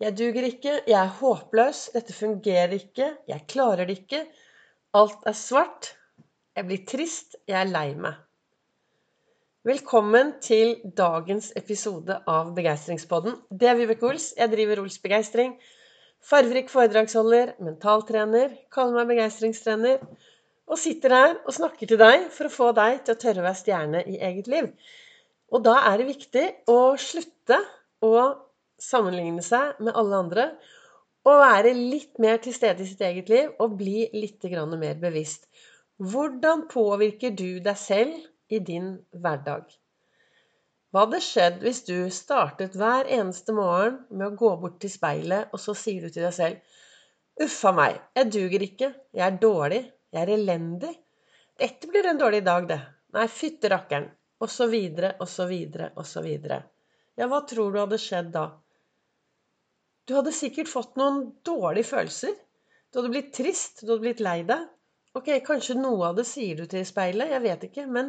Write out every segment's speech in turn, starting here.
Jeg duger ikke, jeg er håpløs, dette fungerer ikke, jeg klarer det ikke. Alt er svart. Jeg blir trist, jeg er lei meg. Velkommen til dagens episode av Begeistringspodden. Det er Vibeke Ols. Jeg driver Ols Begeistring. Farverik foredragsholder, mentaltrener, kaller meg begeistringstrener. Og sitter her og snakker til deg for å få deg til å tørre å være stjerne i eget liv. Og da er det viktig å slutte å sammenligne seg med alle andre. Og være litt mer til stede i sitt eget liv og bli litt mer bevisst. Hvordan påvirker du deg selv i din hverdag? Hva hadde skjedd hvis du startet hver eneste morgen med å gå bort til speilet, og så sier du til deg selv Uffa meg, jeg duger ikke, jeg er dårlig, jeg er elendig. Dette blir en dårlig dag, det. Nei, fytte. Og så videre, og så videre, og så videre. Ja, hva tror du hadde skjedd da? Du hadde sikkert fått noen dårlige følelser. Du hadde blitt trist, du hadde blitt lei deg. Ok, kanskje noe av det sier du til speilet, jeg vet ikke. Men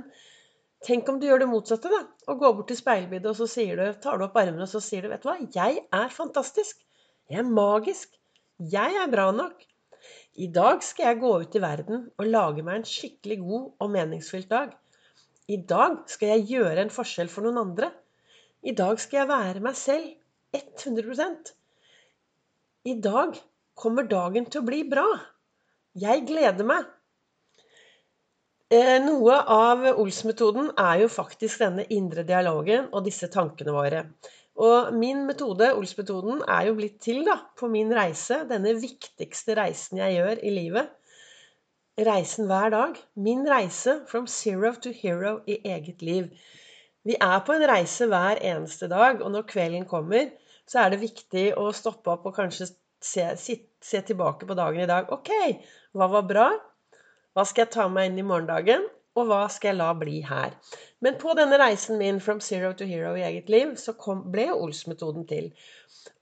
tenk om du gjør det motsatte, da. Og går bort til speilbildet, og så sier du, tar du opp armene og så sier du, vet du hva, jeg er fantastisk. Jeg er magisk. Jeg er bra nok. I dag skal jeg gå ut i verden og lage meg en skikkelig god og meningsfylt dag. I dag skal jeg gjøre en forskjell for noen andre. I dag skal jeg være meg selv 100 i dag kommer dagen til å bli bra. Jeg gleder meg. Eh, noe av Ols-metoden er jo faktisk denne indre dialogen og disse tankene våre. Og min metode, Ols-metoden, er jo blitt til da, på min reise. Denne viktigste reisen jeg gjør i livet. Reisen hver dag. Min reise from zero to hero i eget liv. Vi er på en reise hver eneste dag, og når kvelden kommer, så er det viktig å stoppe opp og kanskje se, sit, se, tilbake på dagen i dag. Ok, hva var bra? Hva skal jeg ta med inn i morgendagen? Og hva skal jeg la bli her? Men på denne reisen min from zero to hero i eget liv, så kom, ble Ols-metoden til.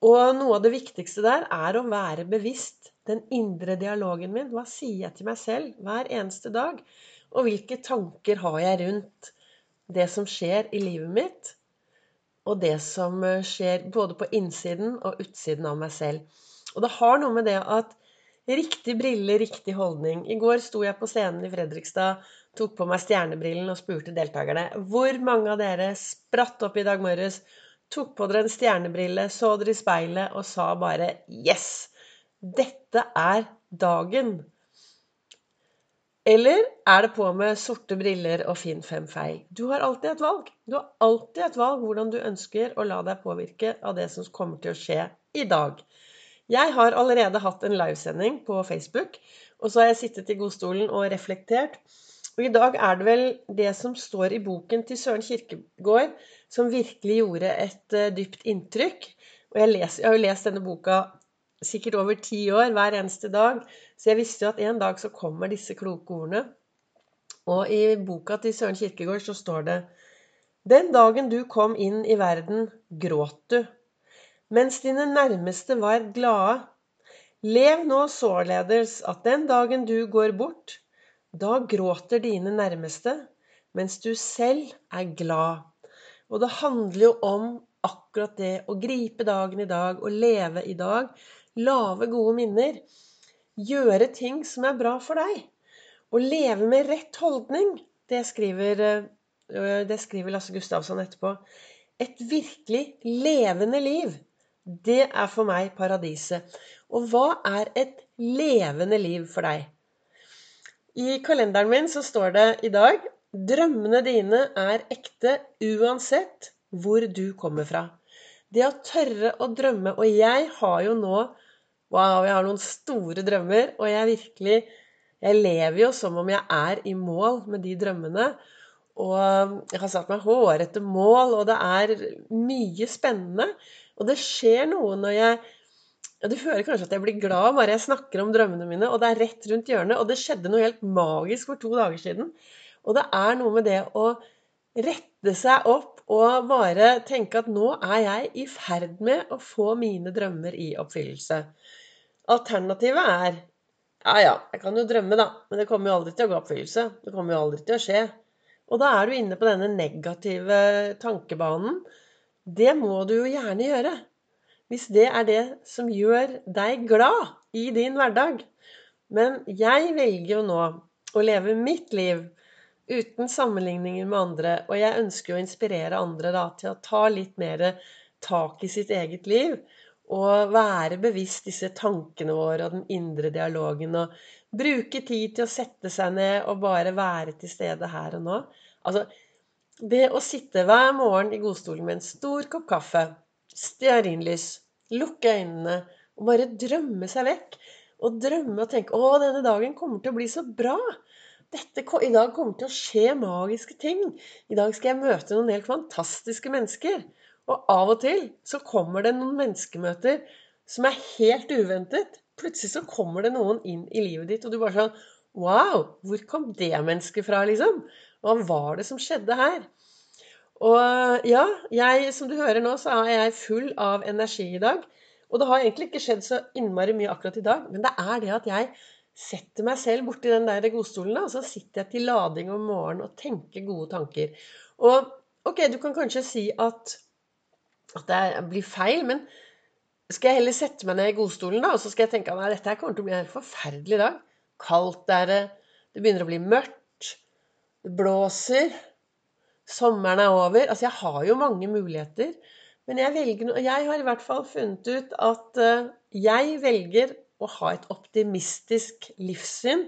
Og noe av det viktigste der er å være bevisst den indre dialogen min. Hva sier jeg til meg selv hver eneste dag? Og hvilke tanker har jeg rundt det som skjer i livet mitt? Og det som eh, skjer både på innsiden og utsiden av meg selv. Og det har noe med det at riktig brille, riktig holdning. I går sto jeg på scenen i Fredrikstad, tok på meg stjernebrillen og spurte deltakerne hvor mange av dere spratt opp i dag morges, tok på dere en stjernebrille, så dere i speilet og sa bare 'Yes! Dette er dagen'. Eller er det på med sorte briller og finn fem feil? Du har alltid et valg. Du har alltid et valg hvordan du ønsker å la deg påvirke av det som kommer til å skje i dag. Jeg har allerede hatt en livesending på Facebook, og så har jeg sittet i godstolen og reflektert. Og i dag er det vel det som står i boken til Søren Kirkegård, som virkelig gjorde et uh, dypt inntrykk. Og jeg, leser, jeg har jo lest denne boka sikkert over ti år hver eneste dag. Så jeg visste jo at en dag så kommer disse kloke ordene. Og i boka til Søren Kirkegård så står det Den dagen du kom inn i verden, gråt du. Mens dine nærmeste var glade. Lev nå således at den dagen du går bort, da gråter dine nærmeste, mens du selv er glad. Og det handler jo om akkurat det å gripe dagen i dag og leve i dag lage gode minner, gjøre ting som er bra for deg. Å leve med rett holdning, det skriver, øh, det skriver Lasse Gustavsson etterpå. Et virkelig levende liv, det er for meg paradiset. Og hva er et levende liv for deg? I kalenderen min så står det i dag Drømmene dine er ekte uansett hvor du kommer fra. Det å tørre å drømme Og jeg har jo nå Wow, jeg har noen store drømmer, og jeg virkelig Jeg lever jo som om jeg er i mål med de drømmene. Og jeg har satt meg hårete mål, og det er mye spennende. Og det skjer noe når jeg Du hører kanskje at jeg blir glad bare jeg snakker om drømmene mine, og det er rett rundt hjørnet. Og det skjedde noe helt magisk for to dager siden. Og det er noe med det å rette seg opp og bare tenke at nå er jeg i ferd med å få mine drømmer i oppfyllelse. Alternativet er ja, ja, jeg kan jo drømme, da, men det kommer jo aldri til å gå oppfyllelse. Det kommer jo aldri til å skje. Og da er du inne på denne negative tankebanen. Det må du jo gjerne gjøre. hvis det er det som gjør deg glad i din hverdag. Men jeg velger jo nå å leve mitt liv uten sammenligninger med andre, og jeg ønsker å inspirere andre da, til å ta litt mer tak i sitt eget liv. Og være bevisst disse tankene våre og den indre dialogen. Og bruke tid til å sette seg ned og bare være til stede her og nå. Altså, det å sitte hver morgen i godstolen med en stor kopp kaffe, stearinlys, lukke øynene og bare drømme seg vekk. Og drømme og tenke 'Å, denne dagen kommer til å bli så bra'. Dette, I dag kommer til å skje magiske ting. I dag skal jeg møte noen helt fantastiske mennesker. Og av og til så kommer det noen menneskemøter som er helt uventet. Plutselig så kommer det noen inn i livet ditt, og du bare sånn Wow! Hvor kom det mennesket fra, liksom? Hva var det som skjedde her? Og ja, jeg, som du hører nå, så er jeg full av energi i dag. Og det har egentlig ikke skjedd så innmari mye akkurat i dag, men det er det at jeg setter meg selv borti den der godstolen, og så sitter jeg til lading om morgenen og tenker gode tanker. Og ok, du kan kanskje si at at det blir feil. Men skal jeg heller sette meg ned i godstolen da, og så skal jeg tenke at dette her kommer til å bli en forferdelig dag. Kaldt er det. Det begynner å bli mørkt. Det blåser. Sommeren er over. Altså, jeg har jo mange muligheter. Men jeg, velger, jeg har i hvert fall funnet ut at uh, jeg velger å ha et optimistisk livssyn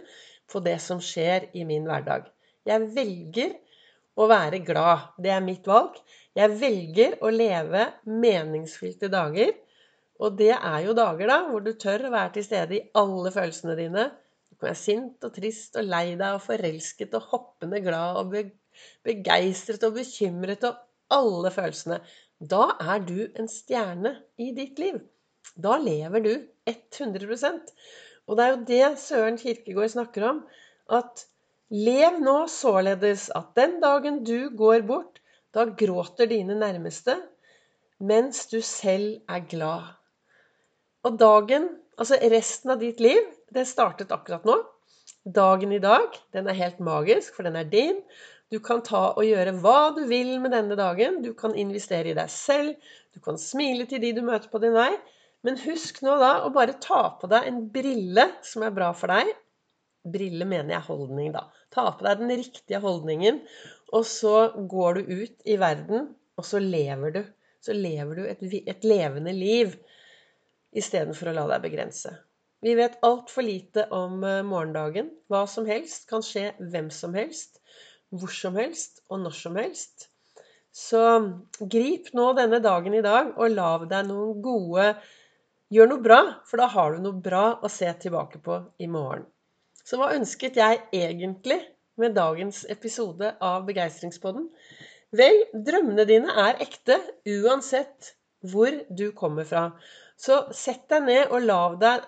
på det som skjer i min hverdag. Jeg velger å være glad. Det er mitt valg. Jeg velger å leve meningsfylte dager. Og det er jo dager da hvor du tør å være til stede i alle følelsene dine. Du kan være sint og trist og lei deg og forelsket og hoppende glad og begeistret og bekymret og alle følelsene. Da er du en stjerne i ditt liv. Da lever du 100% Og det er jo det Søren Kirkegård snakker om. At Lev nå således at den dagen du går bort, da gråter dine nærmeste, mens du selv er glad. Og dagen, altså resten av ditt liv, det startet akkurat nå. Dagen i dag, den er helt magisk, for den er din. Du kan ta og gjøre hva du vil med denne dagen. Du kan investere i deg selv. Du kan smile til de du møter på din vei. Men husk nå da å bare ta på deg en brille som er bra for deg, Brille mener jeg holdning, da. Ta på deg den riktige holdningen, og så går du ut i verden, og så lever du. Så lever du et, et levende liv istedenfor å la deg begrense. Vi vet altfor lite om eh, morgendagen. Hva som helst kan skje hvem som helst, hvor som helst og når som helst. Så grip nå denne dagen i dag, og lag deg noen gode Gjør noe bra, for da har du noe bra å se tilbake på i morgen. Så hva ønsket jeg egentlig med dagens episode av Begeistringspodden? Vel, drømmene dine er ekte uansett hvor du kommer fra. Så sett deg ned og lav deg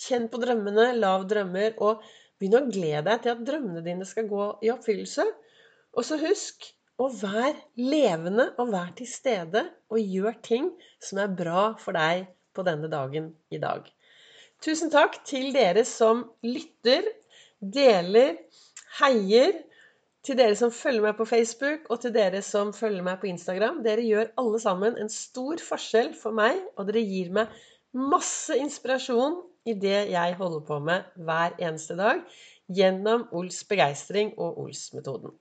Kjenn på drømmene, lav drømmer, og begynn å glede deg til at drømmene dine skal gå i oppfyllelse. Og så husk å være levende og være til stede og gjør ting som er bra for deg på denne dagen i dag. Tusen takk til dere som lytter, deler, heier. Til dere som følger meg på Facebook, og til dere som følger meg på Instagram. Dere gjør alle sammen en stor forskjell for meg, og dere gir meg masse inspirasjon i det jeg holder på med hver eneste dag gjennom Ols begeistring og Ols-metoden.